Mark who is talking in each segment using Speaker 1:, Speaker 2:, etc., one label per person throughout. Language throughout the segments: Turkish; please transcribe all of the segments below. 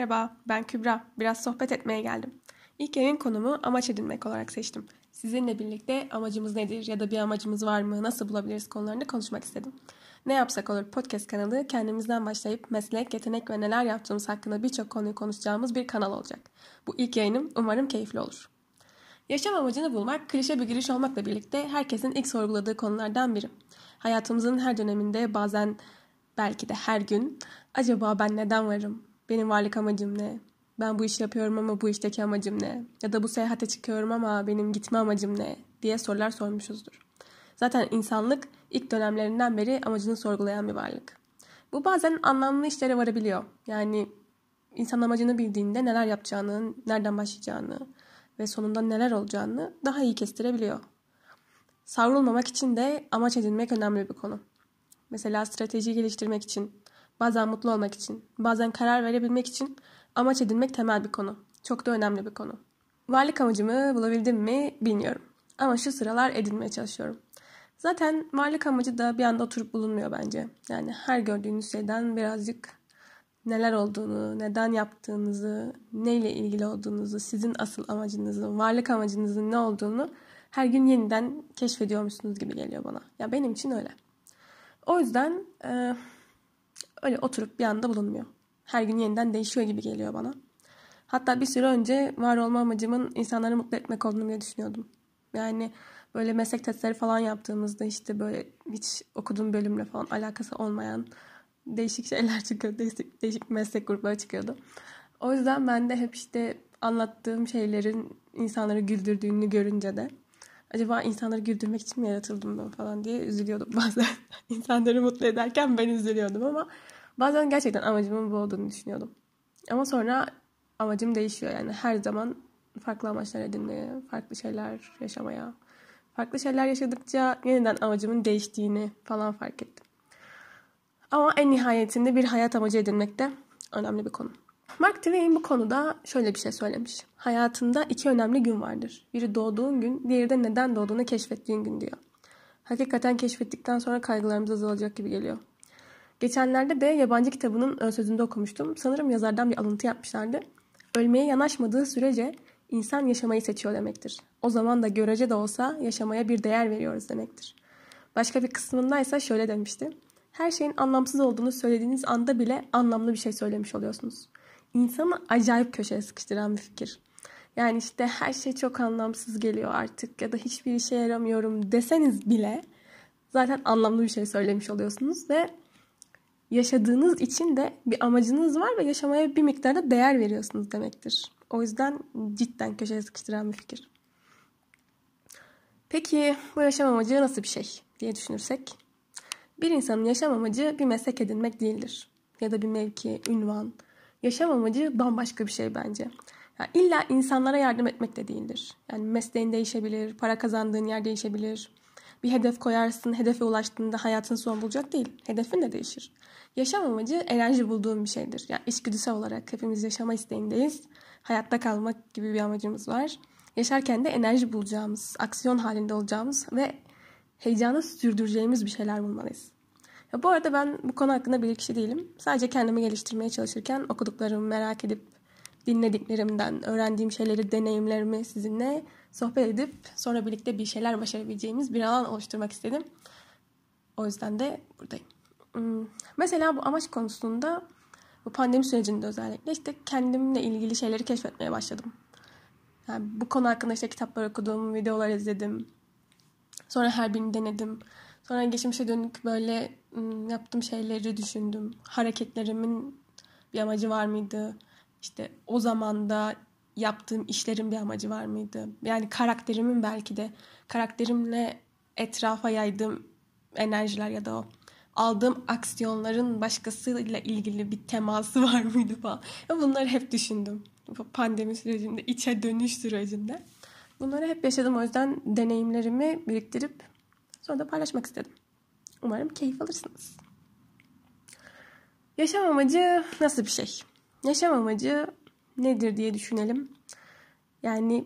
Speaker 1: Merhaba, ben Kübra. Biraz sohbet etmeye geldim. İlk yayın konumu amaç edinmek olarak seçtim. Sizinle birlikte amacımız nedir ya da bir amacımız var mı, nasıl bulabiliriz konularını konuşmak istedim. Ne yapsak olur podcast kanalı kendimizden başlayıp meslek, yetenek ve neler yaptığımız hakkında birçok konuyu konuşacağımız bir kanal olacak. Bu ilk yayınım umarım keyifli olur. Yaşam amacını bulmak klişe bir giriş olmakla birlikte herkesin ilk sorguladığı konulardan biri. Hayatımızın her döneminde bazen belki de her gün acaba ben neden varım? Benim varlık amacım ne? Ben bu işi yapıyorum ama bu işteki amacım ne? Ya da bu seyahate çıkıyorum ama benim gitme amacım ne? diye sorular sormuşuzdur. Zaten insanlık ilk dönemlerinden beri amacını sorgulayan bir varlık. Bu bazen anlamlı işlere varabiliyor. Yani insan amacını bildiğinde neler yapacağını, nereden başlayacağını ve sonunda neler olacağını daha iyi kestirebiliyor. Savrulmamak için de amaç edinmek önemli bir konu. Mesela strateji geliştirmek için, bazen mutlu olmak için, bazen karar verebilmek için amaç edinmek temel bir konu. Çok da önemli bir konu. Varlık amacımı bulabildim mi bilmiyorum. Ama şu sıralar edinmeye çalışıyorum. Zaten varlık amacı da bir anda oturup bulunmuyor bence. Yani her gördüğünüz şeyden birazcık neler olduğunu, neden yaptığınızı, neyle ilgili olduğunuzu, sizin asıl amacınızın, varlık amacınızın ne olduğunu her gün yeniden keşfediyormuşsunuz gibi geliyor bana. Ya benim için öyle. O yüzden e, öyle oturup bir anda bulunmuyor. Her gün yeniden değişiyor gibi geliyor bana. Hatta bir süre önce var olma amacımın insanları mutlu etmek olduğunu bile düşünüyordum. Yani böyle meslek testleri falan yaptığımızda işte böyle hiç okuduğum bölümle falan alakası olmayan değişik şeyler çıkıyor. Değişik, değişik meslek grupları çıkıyordu. O yüzden ben de hep işte anlattığım şeylerin insanları güldürdüğünü görünce de acaba insanları güldürmek için mi yaratıldım ben falan diye üzülüyordum bazen. İnsanları mutlu ederken ben üzülüyordum ama bazen gerçekten amacımın bu olduğunu düşünüyordum. Ama sonra amacım değişiyor yani her zaman farklı amaçlar edinmeye, farklı şeyler yaşamaya, farklı şeyler yaşadıkça yeniden amacımın değiştiğini falan fark ettim. Ama en nihayetinde bir hayat amacı edinmek de önemli bir konu. Mark Twain bu konuda şöyle bir şey söylemiş. Hayatında iki önemli gün vardır. Biri doğduğun gün, diğeri de neden doğduğunu keşfettiğin gün diyor. Hakikaten keşfettikten sonra kaygılarımız azalacak gibi geliyor. Geçenlerde de yabancı kitabının sözünde okumuştum. Sanırım yazardan bir alıntı yapmışlardı. Ölmeye yanaşmadığı sürece insan yaşamayı seçiyor demektir. O zaman da görece de olsa yaşamaya bir değer veriyoruz demektir. Başka bir kısmındaysa şöyle demişti. Her şeyin anlamsız olduğunu söylediğiniz anda bile anlamlı bir şey söylemiş oluyorsunuz insanı acayip köşeye sıkıştıran bir fikir. Yani işte her şey çok anlamsız geliyor artık ya da hiçbir işe yaramıyorum deseniz bile zaten anlamlı bir şey söylemiş oluyorsunuz ve yaşadığınız için de bir amacınız var ve yaşamaya bir miktarda değer veriyorsunuz demektir. O yüzden cidden köşeye sıkıştıran bir fikir. Peki bu yaşam amacı nasıl bir şey diye düşünürsek? Bir insanın yaşam amacı bir meslek edinmek değildir. Ya da bir mevki, ünvan, Yaşam amacı bambaşka bir şey bence. Yani illa insanlara yardım etmek de değildir. Yani mesleğin değişebilir, para kazandığın yer değişebilir. Bir hedef koyarsın, hedefe ulaştığında hayatın son bulacak değil. Hedefin de değişir. Yaşam amacı enerji bulduğun bir şeydir. Yani içgüdüsel olarak hepimiz yaşama isteğindeyiz. Hayatta kalmak gibi bir amacımız var. Yaşarken de enerji bulacağımız, aksiyon halinde olacağımız ve heyecanı sürdüreceğimiz bir şeyler bulmalıyız. Ya bu arada ben bu konu hakkında bir kişi değilim. Sadece kendimi geliştirmeye çalışırken okuduklarımı merak edip dinlediklerimden, öğrendiğim şeyleri, deneyimlerimi sizinle sohbet edip sonra birlikte bir şeyler başarabileceğimiz bir alan oluşturmak istedim. O yüzden de buradayım. Hmm, mesela bu amaç konusunda bu pandemi sürecinde özellikle işte kendimle ilgili şeyleri keşfetmeye başladım. Yani bu konu hakkında işte kitaplar okudum, videolar izledim. Sonra her birini denedim. Sonra geçmişe dönük böyle yaptığım şeyleri düşündüm. Hareketlerimin bir amacı var mıydı? İşte o zamanda yaptığım işlerin bir amacı var mıydı? Yani karakterimin belki de karakterimle etrafa yaydığım enerjiler ya da o aldığım aksiyonların başkasıyla ilgili bir teması var mıydı falan. Bunları hep düşündüm. Pandemi sürecinde, içe dönüş sürecinde. Bunları hep yaşadım. O yüzden deneyimlerimi biriktirip sonra da paylaşmak istedim. Umarım keyif alırsınız. Yaşam amacı nasıl bir şey? Yaşam amacı nedir diye düşünelim. Yani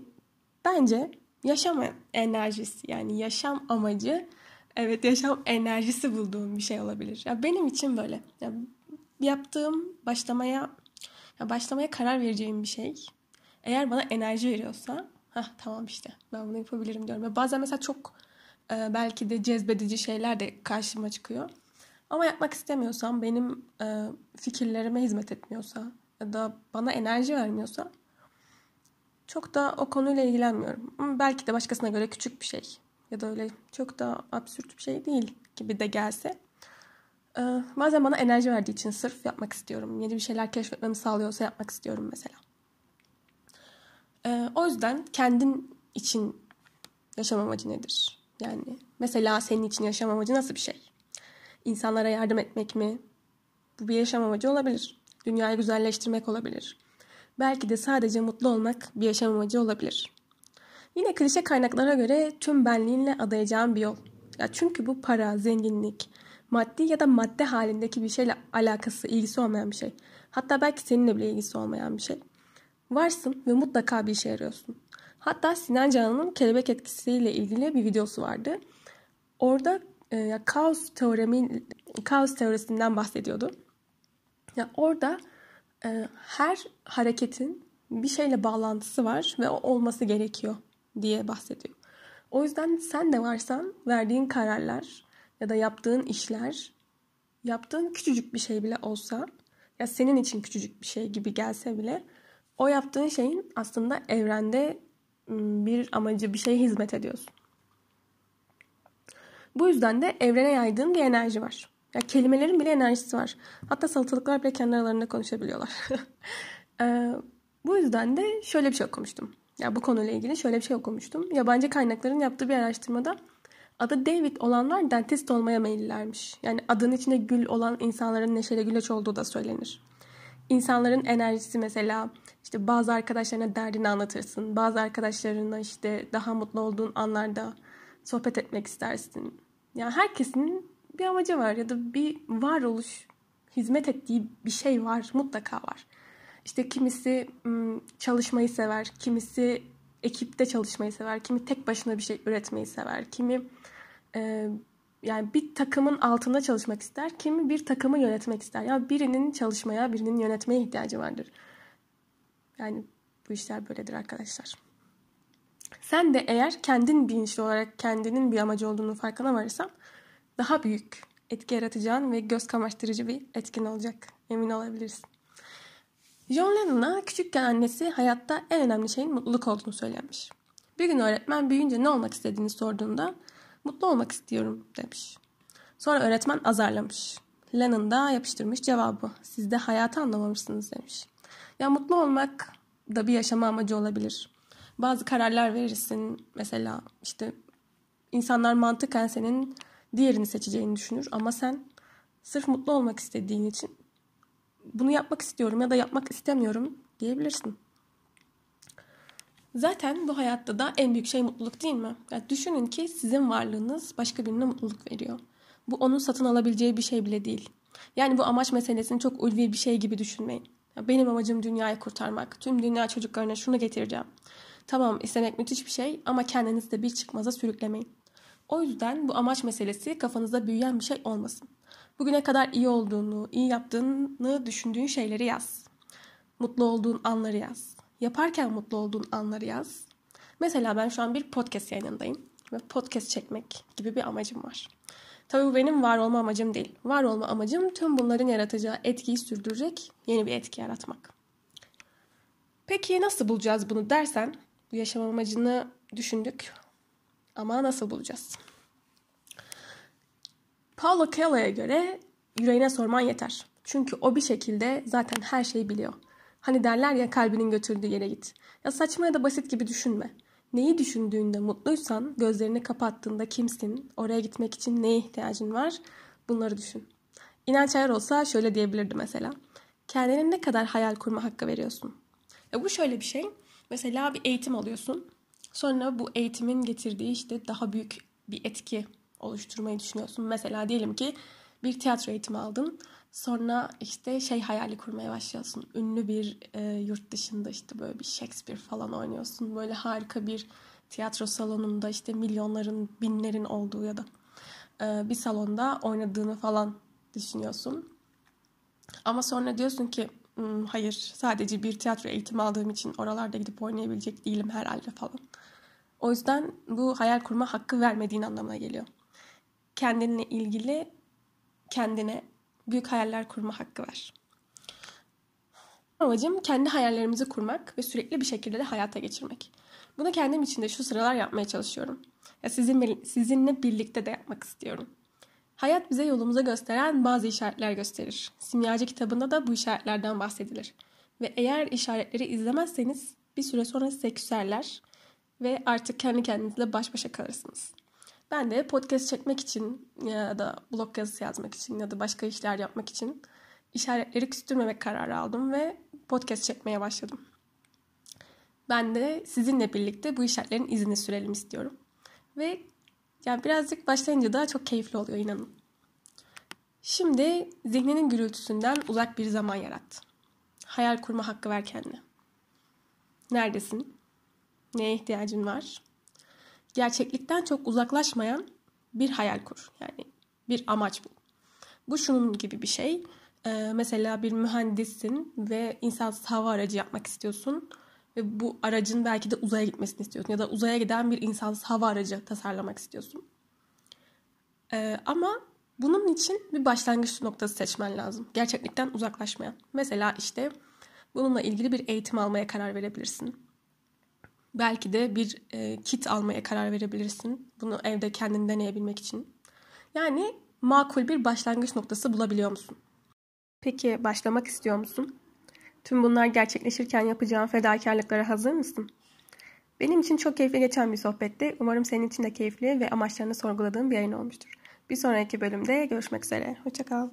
Speaker 1: bence yaşam enerjisi yani yaşam amacı evet yaşam enerjisi bulduğum bir şey olabilir. Ya benim için böyle. Ya yaptığım başlamaya Ya başlamaya karar vereceğim bir şey. Eğer bana enerji veriyorsa, ha tamam işte ben bunu yapabilirim diyorum. Ve bazen mesela çok e, belki de cezbedici şeyler de karşıma çıkıyor. Ama yapmak istemiyorsam, benim e, fikirlerime hizmet etmiyorsa ya da bana enerji vermiyorsa çok da o konuyla ilgilenmiyorum. Ama belki de başkasına göre küçük bir şey ya da öyle çok da absürt bir şey değil gibi de gelse. Ee, bazen bana enerji verdiği için sırf yapmak istiyorum. Yeni bir şeyler keşfetmemi sağlıyorsa yapmak istiyorum mesela. Ee, o yüzden kendin için yaşam amacı nedir? Yani mesela senin için yaşam amacı nasıl bir şey? İnsanlara yardım etmek mi? Bu bir yaşam amacı olabilir. Dünyayı güzelleştirmek olabilir. Belki de sadece mutlu olmak bir yaşam amacı olabilir. Yine klişe kaynaklara göre tüm benliğinle adayacağın bir yol. Ya çünkü bu para, zenginlik, maddi ya da madde halindeki bir şeyle alakası, ilgisi olmayan bir şey. Hatta belki seninle bile ilgisi olmayan bir şey. Varsın ve mutlaka bir işe yarıyorsun. Hatta Sinan Canan'ın kelebek etkisiyle ilgili bir videosu vardı. Orada e, kaos teoremi, kaos teorisinden bahsediyordu. Ya orada e, her hareketin bir şeyle bağlantısı var ve o olması gerekiyor diye bahsediyor. O yüzden sen de varsan verdiğin kararlar ya da yaptığın işler yaptığın küçücük bir şey bile olsa ya senin için küçücük bir şey gibi gelse bile o yaptığın şeyin aslında evrende bir amacı, bir şeye hizmet ediyorsun. Bu yüzden de evrene yaydığın bir enerji var. Ya kelimelerin bile enerjisi var. Hatta salatalıklar bile kendi aralarında konuşabiliyorlar. ee, bu yüzden de şöyle bir şey okumuştum. Ya bu konuyla ilgili şöyle bir şey okumuştum. Yabancı kaynakların yaptığı bir araştırmada adı David olanlar dentist olmaya meyillermiş. Yani adının içinde gül olan insanların neşeli güleç olduğu da söylenir. İnsanların enerjisi mesela işte bazı arkadaşlarına derdini anlatırsın. Bazı arkadaşlarına işte daha mutlu olduğun anlarda sohbet etmek istersin. Yani herkesin bir amacı var ya da bir varoluş hizmet ettiği bir şey var mutlaka var. İşte kimisi çalışmayı sever, kimisi ekipte çalışmayı sever, kimi tek başına bir şey üretmeyi sever, kimi e, yani bir takımın altında çalışmak ister, kimi bir takımı yönetmek ister. Ya yani birinin çalışmaya, birinin yönetmeye ihtiyacı vardır. Yani bu işler böyledir arkadaşlar. Sen de eğer kendin bilinçli olarak kendinin bir amacı olduğunu farkına varırsan daha büyük etki yaratacağın ve göz kamaştırıcı bir etkin olacak. Emin olabilirsin. John Lennon'a küçükken annesi hayatta en önemli şeyin mutluluk olduğunu söylemiş. Bir gün öğretmen büyüyünce ne olmak istediğini sorduğunda mutlu olmak istiyorum demiş. Sonra öğretmen azarlamış. Lennon da yapıştırmış cevabı. Siz de hayatı anlamamışsınız demiş. Ya mutlu olmak da bir yaşama amacı olabilir. Bazı kararlar verirsin. Mesela işte insanlar mantıken senin diğerini seçeceğini düşünür ama sen sırf mutlu olmak istediğin için bunu yapmak istiyorum ya da yapmak istemiyorum diyebilirsin. Zaten bu hayatta da en büyük şey mutluluk değil mi? Yani düşünün ki sizin varlığınız başka birine mutluluk veriyor. Bu onun satın alabileceği bir şey bile değil. Yani bu amaç meselesini çok ulvi bir şey gibi düşünmeyin. Benim amacım dünyayı kurtarmak. Tüm dünya çocuklarına şunu getireceğim. Tamam istemek müthiş bir şey ama kendinizi de bir çıkmaza sürüklemeyin. O yüzden bu amaç meselesi kafanızda büyüyen bir şey olmasın. Bugüne kadar iyi olduğunu, iyi yaptığını düşündüğün şeyleri yaz. Mutlu olduğun anları yaz. Yaparken mutlu olduğun anları yaz. Mesela ben şu an bir podcast yayınındayım ve podcast çekmek gibi bir amacım var. Tabii bu benim var olma amacım değil. Var olma amacım tüm bunların yaratacağı etkiyi sürdürecek yeni bir etki yaratmak. Peki nasıl bulacağız bunu dersen, bu yaşam amacını düşündük ama nasıl bulacağız? Paulo Coelho'ya göre yüreğine sorman yeter. Çünkü o bir şekilde zaten her şeyi biliyor. Hani derler ya kalbinin götürdüğü yere git. Ya saçma ya da basit gibi düşünme. Neyi düşündüğünde mutluysan, gözlerini kapattığında kimsin, oraya gitmek için neye ihtiyacın var bunları düşün. İnanç Ayar olsa şöyle diyebilirdi mesela. Kendine ne kadar hayal kurma hakkı veriyorsun? Ya bu şöyle bir şey. Mesela bir eğitim alıyorsun. Sonra bu eğitimin getirdiği işte daha büyük bir etki oluşturmayı düşünüyorsun. Mesela diyelim ki bir tiyatro eğitimi aldın. Sonra işte şey hayali kurmaya başlıyorsun. Ünlü bir e, yurt dışında işte böyle bir Shakespeare falan oynuyorsun. Böyle harika bir tiyatro salonunda işte milyonların, binlerin olduğu ya da e, bir salonda oynadığını falan düşünüyorsun. Ama sonra diyorsun ki hayır sadece bir tiyatro eğitimi aldığım için oralarda gidip oynayabilecek değilim herhalde falan. O yüzden bu hayal kurma hakkı vermediğin anlamına geliyor. Kendinle ilgili kendine büyük hayaller kurma hakkı ver. Amacım kendi hayallerimizi kurmak ve sürekli bir şekilde de hayata geçirmek. Bunu kendim için de şu sıralar yapmaya çalışıyorum. Ya sizin, sizinle birlikte de yapmak istiyorum. Hayat bize yolumuza gösteren bazı işaretler gösterir. Simyacı kitabında da bu işaretlerden bahsedilir. Ve eğer işaretleri izlemezseniz bir süre sonra size küserler ve artık kendi kendinizle baş başa kalırsınız. Ben de podcast çekmek için ya da blog yazısı yazmak için ya da başka işler yapmak için işaretleri küstürmemek kararı aldım ve podcast çekmeye başladım. Ben de sizinle birlikte bu işaretlerin izini sürelim istiyorum. Ve yani birazcık başlayınca da çok keyifli oluyor inanın. Şimdi zihninin gürültüsünden uzak bir zaman yarat. Hayal kurma hakkı ver kendine. Neredesin? Neye ihtiyacın var? Gerçeklikten çok uzaklaşmayan bir hayal kur. Yani bir amaç bu. Bu şunun gibi bir şey. Ee, mesela bir mühendissin ve insansız hava aracı yapmak istiyorsun. Ve bu aracın belki de uzaya gitmesini istiyorsun. Ya da uzaya giden bir insansız hava aracı tasarlamak istiyorsun. Ee, ama bunun için bir başlangıç noktası seçmen lazım. Gerçeklikten uzaklaşmayan. Mesela işte bununla ilgili bir eğitim almaya karar verebilirsin. Belki de bir e, kit almaya karar verebilirsin. Bunu evde kendin deneyebilmek için. Yani makul bir başlangıç noktası bulabiliyor musun? Peki başlamak istiyor musun? Tüm bunlar gerçekleşirken yapacağın fedakarlıklara hazır mısın? Benim için çok keyifli geçen bir sohbetti. Umarım senin için de keyifli ve amaçlarını sorguladığın bir yayın olmuştur. Bir sonraki bölümde görüşmek üzere. Hoşçakal.